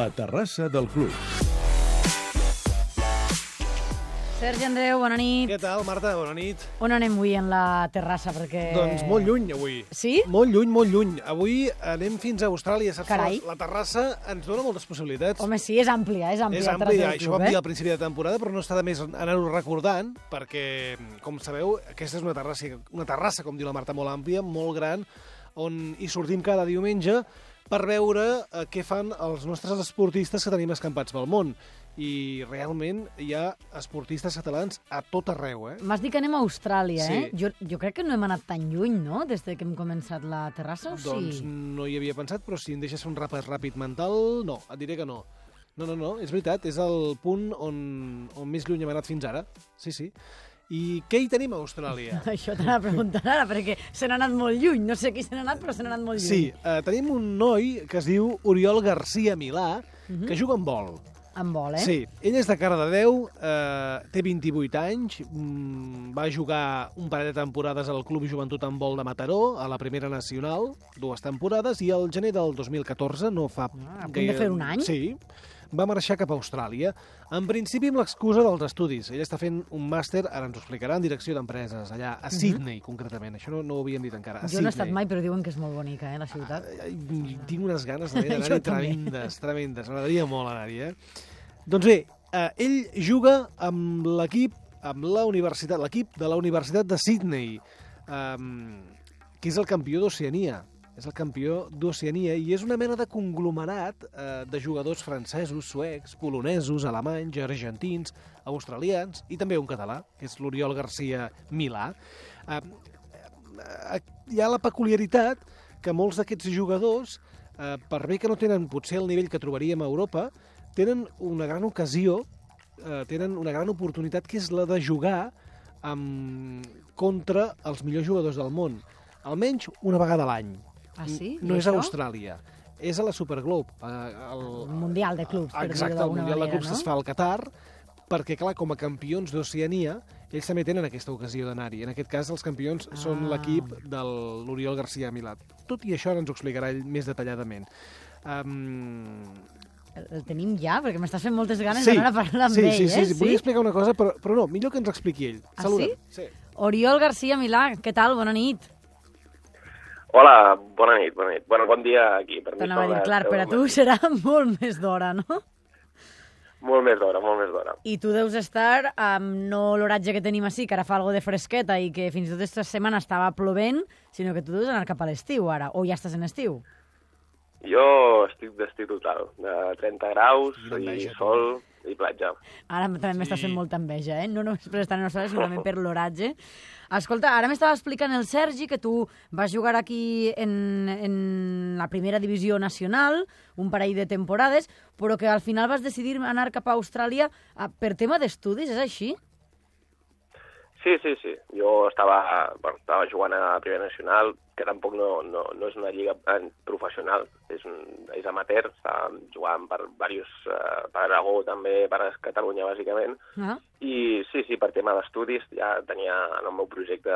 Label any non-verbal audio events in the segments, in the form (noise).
La terrassa del club. Sergi Andreu, bona nit. Què tal, Marta? Bona nit. On anem avui en la terrassa? Perquè... Doncs molt lluny, avui. Sí? Molt lluny, molt lluny. Avui anem fins a Austràlia. Saps? Carai. La, la terrassa ens dona moltes possibilitats. Home, sí, és àmplia, és àmplia. és la ampli, terrassa del això club, vam dir eh? al principi de temporada, però no està de més anar-ho recordant, perquè, com sabeu, aquesta és una terrassa, una terrassa, com diu la Marta, molt àmplia, molt gran, on hi sortim cada diumenge per veure eh, què fan els nostres esportistes que tenim escampats pel món. I realment hi ha esportistes catalans a tot arreu, eh? M'has dit que anem a Austràlia, Sí. eh? Jo, jo crec que no hem anat tan lluny, no?, des de que hem començat la terrassa, o Doncs sí? no hi havia pensat, però si em deixes fer un repàs ràpid mental, no, et diré que no. No, no, no, és veritat, és el punt on, on més lluny hem anat fins ara. Sí, sí. I què hi tenim a Austràlia? (laughs) Això t'anava a preguntar ara, perquè se n'ha anat molt lluny. No sé qui se n'ha anat, però se n'ha anat molt lluny. Sí, eh, tenim un noi que es diu Oriol Garcia Milà, que juga en vol. En vol, eh? Sí, ell és de Cardedeu, eh, té 28 anys, mm, va jugar un parell de temporades al Club Joventut en vol de Mataró, a la primera nacional, dues temporades, i al gener del 2014, no fa... Ah, a punt de fer un any. Sí, va marxar cap a Austràlia, en principi amb l'excusa dels estudis. Ell està fent un màster, ara ens ho explicarà, en direcció d'empreses, allà a Sydney, concretament. Això no, no ho havíem dit encara. A Mhm. Jo no he estat Sydney. mai, però diuen que és molt bonica, eh, la ciutat. Ai, tinc unes ganes d'anar-hi (laughs) tremendes, tremendes. M'agradaria molt anar-hi, eh? Doncs bé, eh, ell juga amb l'equip, amb la universitat, l'equip de la Universitat de Sydney, um, que és el campió d'Oceania. És el campió d'Oceania i és una mena de conglomerat eh, de jugadors francesos, suecs, polonesos, alemanys, argentins, australians i també un català, que és l'Oriol Garcia Milà. Eh, eh, hi ha la peculiaritat que molts d'aquests jugadors, eh, per bé que no tenen potser el nivell que trobaríem a Europa, tenen una gran ocasió, eh, tenen una gran oportunitat, que és la de jugar amb, contra els millors jugadors del món. Almenys una vegada a l'any. Ah, sí? No I és a? Austràlia, és a la Superglobe. El, Un mundial de clubs, per Exacte, el Mundial de Clubs no? es fa al Qatar, perquè, clar, com a campions d'Oceania, ells també tenen aquesta ocasió d'anar-hi. En aquest cas, els campions ah. són l'equip de l'Oriol García Milà. Tot i això ens ho explicarà ell més detalladament. Um, El, el tenim ja? Perquè m'estàs fent moltes ganes sí, d'anar a parlar amb sí, ell, sí, sí, eh? sí, volia explicar una cosa, però, però no, millor que ens expliqui ell. Ah, Saluda'm. sí? Oriol Garcia Milà, què tal? Bona nit. Hola, bona nit, bona nit. Bueno, bon dia aquí. Per mi a són dir, clar, deu per a tu serà (laughs) molt més d'hora, no? Molt més d'hora, molt més d'hora. I tu deus estar amb no l'horatge que tenim així, que ara fa algo de fresqueta i que fins i tot aquesta setmana estava plovent, sinó que tu deus anar cap a l'estiu ara, o ja estàs en estiu. Jo estic d'estiu total, de 30 graus i sol i platja. Ara també m'estàs Sí. fent molta enveja, eh? No només per estar en Austràlia, sinó també per (laughs) l'horatge. Escolta, ara m'estava explicant el Sergi que tu vas jugar aquí en, en la primera divisió nacional, un parell de temporades, però que al final vas decidir anar cap a Austràlia a, per tema d'estudis, és així? Sí, sí, sí. Jo estava, bueno, estava jugant a la Primera Nacional, que tampoc no, no, no és una lliga professional, és, un, és amateur, estàvem jugant per diversos, eh, per Aragó també, per Catalunya bàsicament, Ah. I sí, sí, per tema d'estudis, ja tenia, en el meu projecte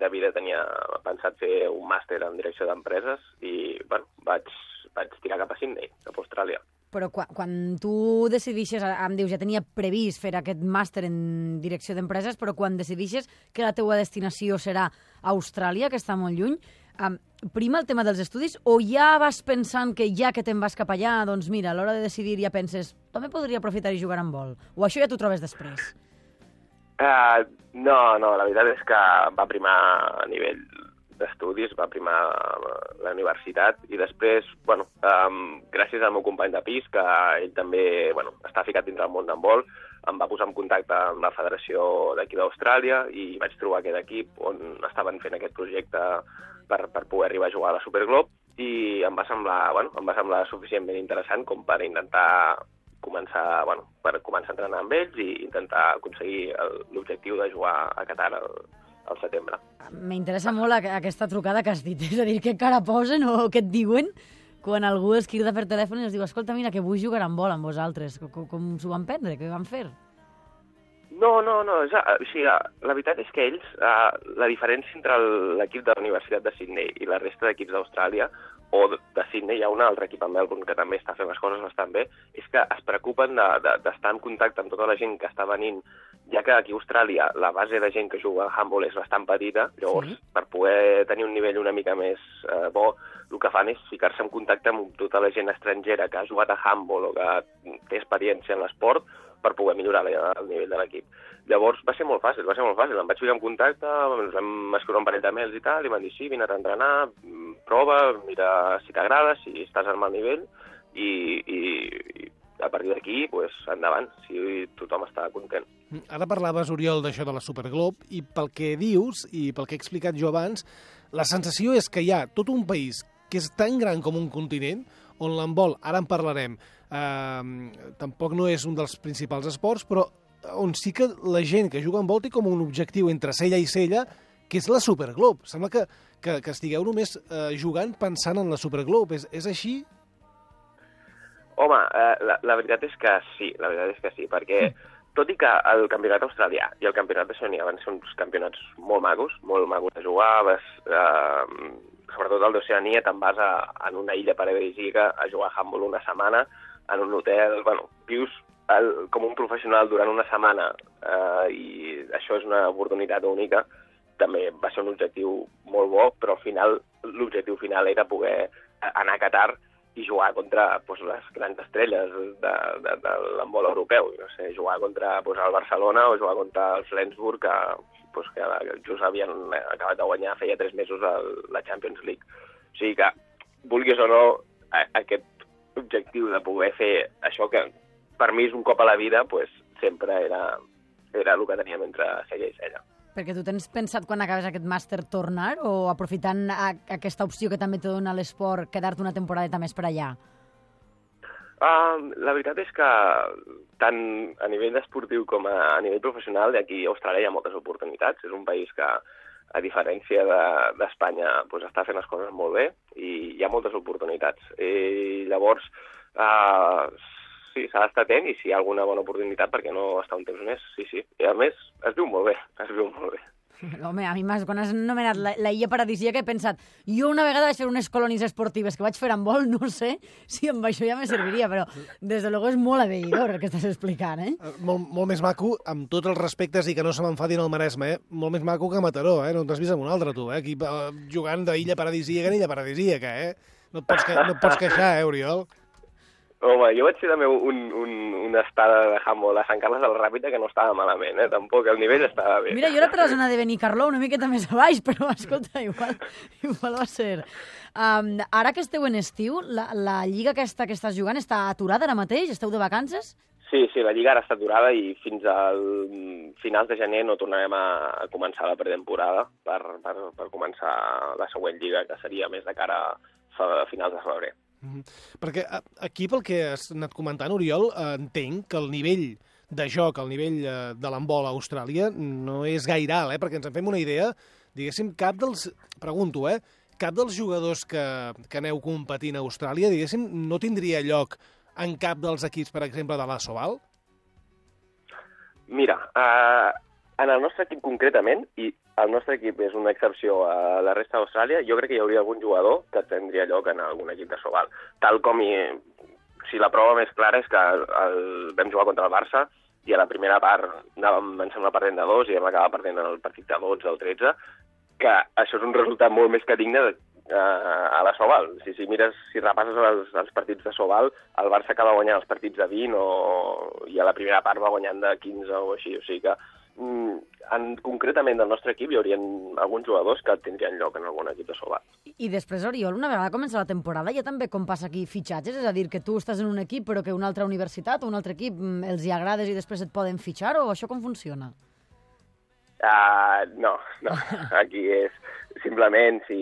de vida tenia pensat fer un màster en direcció d'empreses i, bueno, vaig, vaig tirar cap a Sydney, cap a Austràlia. Però quan, quan tu decidixes, em dius, ja tenia previst fer aquest màster en direcció d'empreses, però quan decidixes que la teua destinació serà Austràlia, que està molt lluny, um, prima el tema dels estudis o ja vas pensant que ja que te'n vas cap allà, doncs mira, a l'hora de decidir ja penses també podria aprofitar i jugar en vol? O això ja t'ho trobes després? Uh, no, no, la veritat és que va primar a nivell d'estudis, va primar la universitat i després, bueno, um, gràcies al meu company de pis, que ell també bueno, està ficat dins del món d'handbol, em va posar en contacte amb la federació d'aquí d'Austràlia i vaig trobar aquest equip on estaven fent aquest projecte per, per poder arribar a jugar a la Superglobe i em va semblar, bueno, em va semblar suficientment interessant com per intentar començar, bueno, per començar a entrenar amb ells i intentar aconseguir el- l'objectiu de jugar a Qatar al, al setembre. M'interessa molt aqu- aquesta trucada que has dit, (laughs) és a dir, què cara posen o què et diuen quan algú els crida per telèfon i els diu escolta, mira, que vull jugar amb vol amb vosaltres. Com, com s'ho van prendre? Què van fer? No, no, no. És, o sigui, la veritat és que ells, uh, la diferència entre l'equip de la Universitat de Sydney i la resta d'equips d'Austràlia, o de Sydney hi ha un altre equip a Melbourne que també està fent les coses bastant bé, és que es preocupen d'estar de, de, en contacte amb tota la gent que està venint, ja que aquí a Austràlia la base de gent que juga a handball és bastant petita, llavors Sí. per poder tenir un nivell una mica més eh, bo, el que fan és ficar-se en contacte amb tota la gent estrangera que ha jugat a handball o que té experiència en l'esport per poder millorar el nivell de l'equip. Llavors va ser molt fàcil, va ser molt fàcil. Em vaig ficar en contacte, ens vam escriure un parell de mails i tal, i van dir sí, vine a entrenar, prova, mira si t'agrada, si estàs al mal nivell, i, i, i a partir d'aquí, pues, endavant, si tothom està content. Ara parlaves, Oriol, d'això de la Superglobe, i pel que dius, i pel que he explicat jo abans, la sensació és que hi ha tot un país que és tan gran com un continent, on l'handbol, ara en parlarem, eh, tampoc no és un dels principals esports, però on sí que la gent que juga en vol té com un objectiu entre cella i cella, que és la Superglobe. Sembla que, que, que estigueu només eh, jugant pensant en la Superglobe. És, és així? Home, eh, la, la veritat és que sí, la veritat és que sí, perquè tot i que el campionat australià i el campionat de Sony van ser uns campionats molt magos, molt magos de jugar, vas, eh, sobretot el d'Oceania te'n vas a, en una illa paradisíaca a jugar a handball una setmana, en un hotel, bueno, vius el, com un professional durant una setmana eh, i això és una oportunitat única, també va ser un objectiu molt bo, però al final l'objectiu final era poder anar a Qatar i jugar contra pues, les grans estrelles de, de, de l'handbol europeu. No sé, jugar contra pues, el Barcelona o jugar contra el Flensburg, que, pues, que just havien acabat de guanyar feia tres mesos el, la Champions League. O sigui que, vulguis o no, a, aquest objectiu de poder fer això que per mi és un cop a la vida, pues, sempre era, era el que teníem entre cella i cella. Perquè tu tens pensat quan acabes aquest màster tornar o aprofitant a, aquesta opció que també te dona l'esport, quedar-te una temporada més per allà? Uh, la veritat és que tant a nivell esportiu com a, a nivell professional aquí a Austràlia hi ha moltes oportunitats. És un país que, a diferència d'Espanya, de, pues, està fent les coses molt bé i hi ha moltes oportunitats. I llavors, uh, sí, s'ha d'estar atent i si hi ha alguna bona oportunitat, perquè no estar un temps més, sí, sí. I a més, es viu molt bé, es viu molt bé. Home, a mi m'has, quan has anomenat la, la illa paradisíaca he pensat, jo una vegada vaig fer unes colònies esportives que vaig fer amb vol, (laughs) no sé si amb això ja me serviria, però des de luego és molt avellador el que estàs explicant, eh? Eh, Molt, molt més maco, amb tots els respectes i que no se m'enfadin al Maresme, eh? molt més maco que Mataró, eh? no t'has vist amb un altre, tu, eh? aquí eh, jugant d'illa paradisíaca en illa paradisíaca, eh? No et pots, que, no et pots queixar, eh, Oriol? Home, jo vaig fer també un, un, una estada de handball a Sant Carles del Ràpita que no estava malament, eh? Tampoc, el nivell estava bé. Mira, jo era per la zona de Benicarló, una miqueta més a baix, (laughs) però escolta, igual, igual va ser. Um, ara que esteu en estiu, la, la lliga aquesta que estàs jugant està aturada ara mateix? Esteu de vacances? Sí, sí, la Lliga ara està aturada i fins al finals de gener no tornarem a, a començar la pretemporada per, per, per començar la següent Lliga, que seria més de cara a finals de febrer. Mm. Perquè a- aquí, pel que has anat comentant, Oriol, eh, entenc que el nivell de joc, el nivell eh, de l'handbol a Austràlia no és gaire alt, eh? perquè ens en fem una idea, diguéssim, cap dels... Pregunto, eh? Cap dels jugadors que, que aneu competint a Austràlia, diguéssim, no tindria lloc en cap dels equips, per exemple, de la Soval? Mira, eh, en el nostre equip concretament, i el nostre equip és una excepció a la resta d'Austràlia, jo crec que hi hauria algun jugador que tindria lloc en algun equip de Sobal. Tal com hi... Si la prova més clara és que el, vam jugar contra el Barça i a la primera part anàvem, em sembla, perdent de dos i vam acabar perdent en el partit de 12 o 13, que això és un resultat molt més que digne de, uh, a la Sobal. Si, si mires, si repasses els, els partits de Sobal, el Barça acaba guanyant els partits de 20 o, i a la primera part va guanyant de 15 o així. O sigui que en, concretament del nostre equip hi haurien alguns jugadors que tindrien lloc en algun equip de Sobal. I després, Oriol, una vegada comença la temporada, ja també com passa aquí fitxatges, és a dir, que tu estàs en un equip però que una altra universitat o un altre equip mm, els hi agrades i després et poden fitxar, o això com funciona? Uh, no, no. (laughs) Aquí és simplement si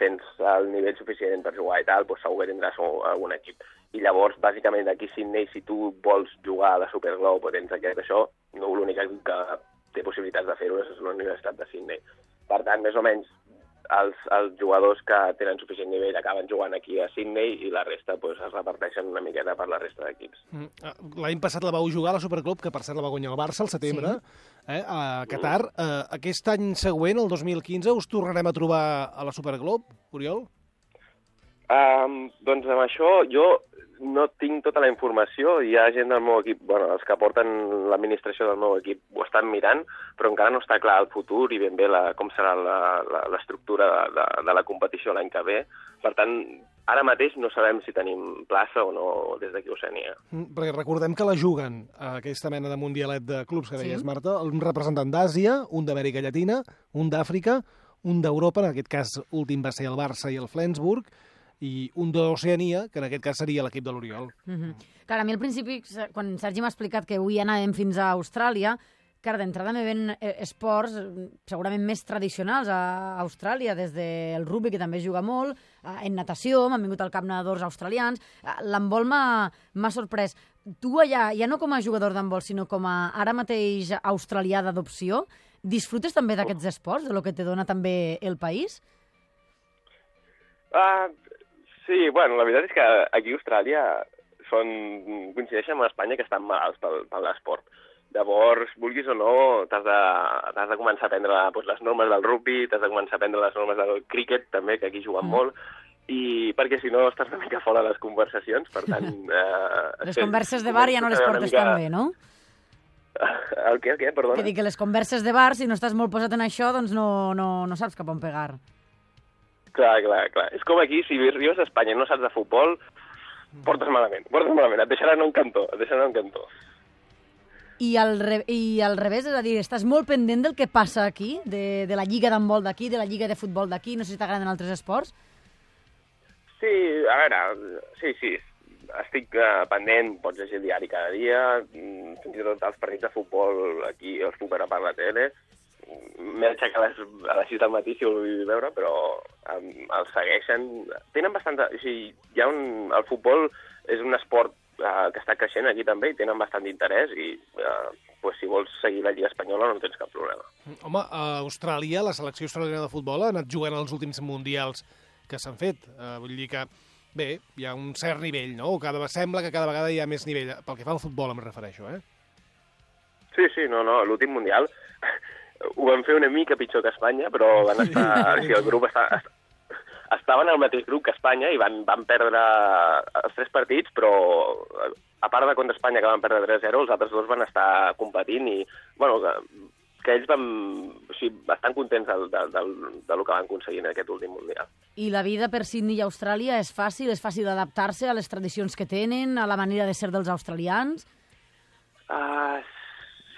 tens el nivell suficient per jugar i tal, doncs segur que tindràs un- algun equip. I llavors, bàsicament, aquí a Sydney, si tu vols jugar a la Superglobe o tens aquest això, no l'únic equip que té possibilitats de fer-ho és la Universitat de Sydney. Per tant, més o menys, els, els jugadors que tenen suficient nivell acaben jugant aquí a Sydney i la resta pues, es reparteixen una miqueta per la resta d'equips. Mm, eh, L'any passat la vau jugar a la Superclub, que per cert la va guanyar el Barça al setembre, eh, a Qatar. Eh, aquest any següent, el 2015, us tornarem a trobar a la Superglob, Oriol? Um, doncs amb això jo no tinc tota la informació, hi ha gent del meu equip, bueno, els que porten l'administració del meu equip ho estan mirant, però encara no està clar el futur i ben bé la, com serà la- la- l'estructura de, de, de la competició l'any que ve. Per tant, ara mateix no sabem si tenim plaça o no des d'aquí a Oceania. Mm, Perquè recordem que la juguen a aquesta mena de mundialet de clubs que Sí. deies, Marta, un representant d'Àsia, un d'Amèrica Llatina, un d'Àfrica, un d'Europa, en aquest cas últim va ser el Barça i el Flensburg, i un d'Oceania, que en aquest cas seria l'equip de l'Oriol. Mm -hmm. Clar, a mi al principi, quan Sergi m'ha explicat que avui anàvem fins a Austràlia, clar, d'entrada me ven eh, esports eh, segurament més tradicionals a Austràlia, des del rugby, que també es juga molt, eh, en natació, m'han vingut al cap nedadors australians, eh, l'handbol m'ha m'ha sorprès. Tu allà, ja no com a jugador d'handbol, sinó com a ara mateix australià d'adopció, disfrutes també d'aquests esports, de lo que te dona també el país? Uh, sí, bueno, la veritat és que aquí a Austràlia són, coincideixen amb Espanya que estan malalts pel, per l'esport. Llavors, vulguis o no, t'has de, de començar a aprendre doncs, les normes del rugby, t'has de començar a aprendre les normes del cricket, també, que aquí juguen Mm. molt, i perquè si no estàs una mica fora de les conversacions, per tant... (laughs) Eh, Les converses de bar ja no les portes mica- tan bé, no? (laughs) El què, el què, perdona? Que dic que les converses de bar, si no estàs molt posat en això, doncs no, no, no saps cap on pegar. Clar, clar, clar. És com aquí, si arribes a Espanya i no saps de futbol, portes malament, portes malament. Et deixaran un cantó, et deixaran un cantó. I al, re I al revés, és a dir, estàs molt pendent del que passa aquí, de, de la lliga d'handbol d'aquí, de la lliga de futbol d'aquí, no sé si t'agraden altres esports. Sí, a veure, sí, sí, estic uh, pendent, pots llegir el diari cada dia, mm, fins i tot els partits de futbol aquí els puc veure per la tele. M'he d'aixecar a, les, a les 6 del matí si ho vull veure, però um, els segueixen. Tenen bastant... O sigui, hi ha un, el futbol és un esport uh, que està creixent aquí també i tenen bastant d'interès i uh, pues, si vols seguir la Lliga Espanyola no tens cap problema. Home, a Austràlia, la selecció australiana de futbol ha anat jugant als últims mundials que s'han fet. Uh, vull dir que, bé, hi ha un cert nivell, no? Cada, sembla que cada vegada hi ha més nivell. Pel que fa al futbol em refereixo, eh? Sí, sí, no, no, l'últim Mundial ho van fer una mica pitjor que Espanya, però van estar... o sigui, el grup està, està, estaven al mateix grup que Espanya i van, van perdre els tres partits, però a part de contra Espanya, que van perdre 3-0, els altres dos van estar competint i, bueno, que, que ells van... O sigui, bastant contents del, del, del, del que van aconseguir en aquest últim Mundial. I la vida per Sydney i Austràlia és fàcil? És fàcil adaptar-se a les tradicions que tenen, a la manera de ser dels australians? Uh,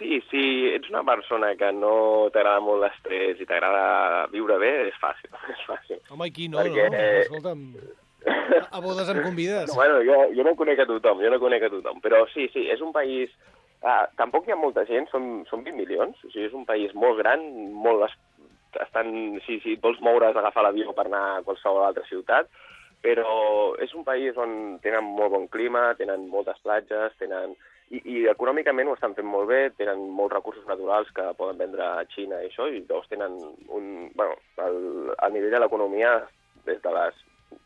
sí, si ets una persona que no t'agrada molt l'estrès i t'agrada viure bé, és fàcil, (laughs) és fàcil. Home, i qui no, Perquè- no? Escolta'm, a bodes em convides. No, (laughs) bueno, jo, jo no conec a tothom, jo no conec a tothom, però sí, sí, és un país... Uh, tampoc hi ha molta gent, són, són 20 milions, o sigui, és un país molt gran, molt... es- Estan, si, si et vols moure has d'agafar l'avió per anar a qualsevol altra ciutat, però és un país on tenen molt bon clima, tenen moltes platges, tenen... I, i econòmicament ho estan fent molt bé, tenen molts recursos naturals que poden vendre a Xina i això, i llavors tenen un... Bueno, el, el nivell de l'economia des de les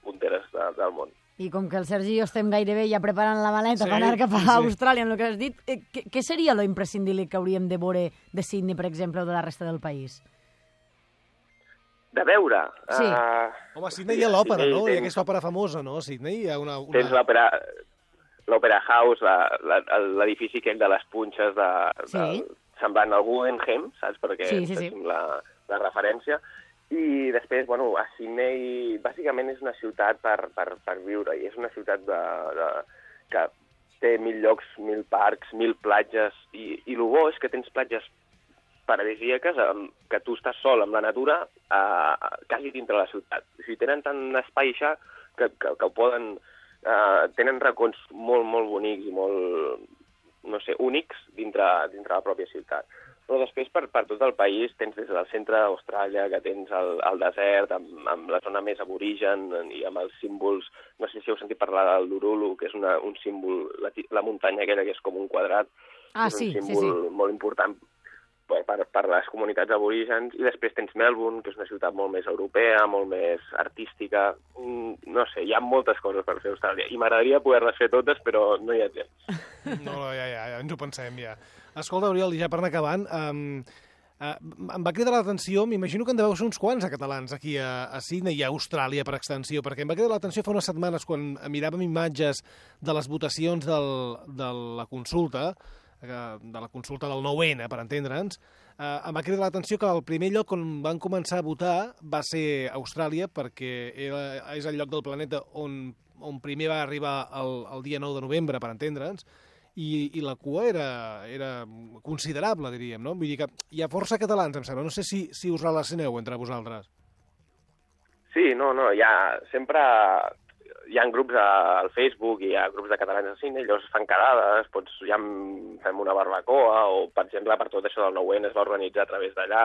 punteres de, del món. I com que el Sergi i jo estem gairebé ja preparant la maleta Sí, per anar cap a sí. Austràlia, en el que has dit, eh, què, què seria lo imprescindible que hauríem de veure de Sydney, per exemple, o de la resta del país? De veure? Sí. Uh, Home, a Sydney hi ha l'òpera, Sí, no? Hi ha tens- aquesta òpera famosa, no? A Sydney hi ha una... una... Tens l'òpera l'Opera House, l'edifici aquell de les punxes de, Sí. del, semblant al Guggenheim, saps? Perquè Sí, sí, sí. La, la referència. I després, bueno, a Sydney bàsicament és una ciutat per, per, per viure i és una ciutat de, de, que té mil llocs, mil parcs, mil platges i, i el bo és que tens platges paradisíaques que tu estàs sol amb la natura eh, quasi dintre la ciutat. O sigui, tenen tant espai ja que, que, que ho poden... Eh, tenen racons molt, molt bonics i molt, no sé, únics dintre, dintre la pròpia ciutat. Però després, per, per tot el país, tens des del centre d'Austràlia, que tens el, el desert, amb, amb la zona més aborigen i amb els símbols... No sé si heu sentit parlar del Durulu, que és una, un símbol, la, la muntanya aquella que és com un quadrat, Ah, és sí, un sí, símbol sí. molt important per, per, les comunitats aborígens, i després tens Melbourne, que és una ciutat molt més europea, molt més artística, mm, no sé, hi ha moltes coses per fer a Austràlia, i m'agradaria poder-les fer totes, però no hi ha temps. No, (laughs) no, ja, ja, ja, ens ho pensem, ja. Escolta, Oriol, ja per anar acabant, um, uh, em va cridar l'atenció, m'imagino que en deveu ser uns quants a catalans aquí a, a Sydney i a Austràlia per extensió, perquè em va cridar l'atenció fa unes setmanes quan miràvem imatges de les votacions del, de la consulta, de la consulta del 9-N, per entendre'ns, eh, em va cridar l'atenció que el primer lloc on van començar a votar va ser Austràlia, perquè era, és el lloc del planeta on, on primer va arribar el, el dia 9 de novembre, per entendre'ns, i, i la cua era, era considerable, diríem, no? Vull dir que hi ha força catalans, em sembla. No sé si, si us relacioneu entre vosaltres. Sí, no, no, ha sempre hi ha grups al Facebook, hi ha grups de catalans al cine, llavors fan quedades, pots, ja fem una barbacoa, o, per exemple, per tot això del 9 es va organitzar a través d'allà,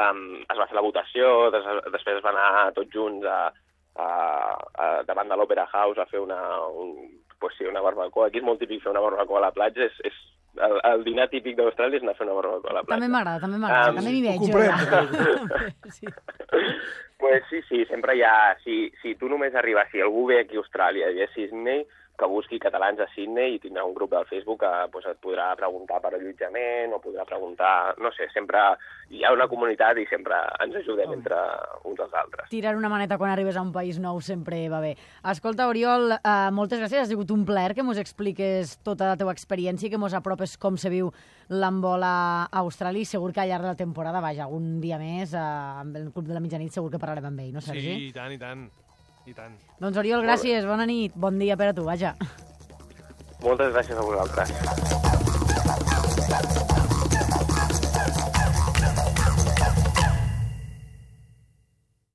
um, es va fer la votació, des, després es va anar tots junts a, a, a, davant de l'Opera House a fer una, un, pues sí, una barbacoa. Aquí és molt típic fer una barbacoa a la platja, és, és el, el dinar típic d'Austràlia és anar a fer una barbacoa a la platja. També m'agrada, també m'agrada, Um, també m'hi ho veig. comprem. jo. (laughs) sí. Pues sí, sí, sempre hi ha... Si, si tu només arribes, si algú ve aquí a Austràlia i a Sydney, que busqui catalans a Sydney i tindrà un grup del Facebook que pues, et podrà preguntar per allotjament o podrà preguntar... No sé, sempre hi ha una comunitat i sempre ens ajudem entre uns als altres. Tirar una maneta quan arribes a un país nou sempre va bé. Escolta, Oriol, eh, moltes gràcies. Ha sigut un plaer que mos expliques tota la teva experiència i que mos apropes com se viu l'embol a Austràlia i segur que al llarg de la temporada, vaja, algun dia més, eh, amb el Club de la Mitjanit segur que parlarem amb ell, no, Sergi? Sí, i tant, i tant. I tant. Doncs, Oriol, gràcies, bona nit, bon dia per a tu, vaja. Moltes gràcies a vosaltres.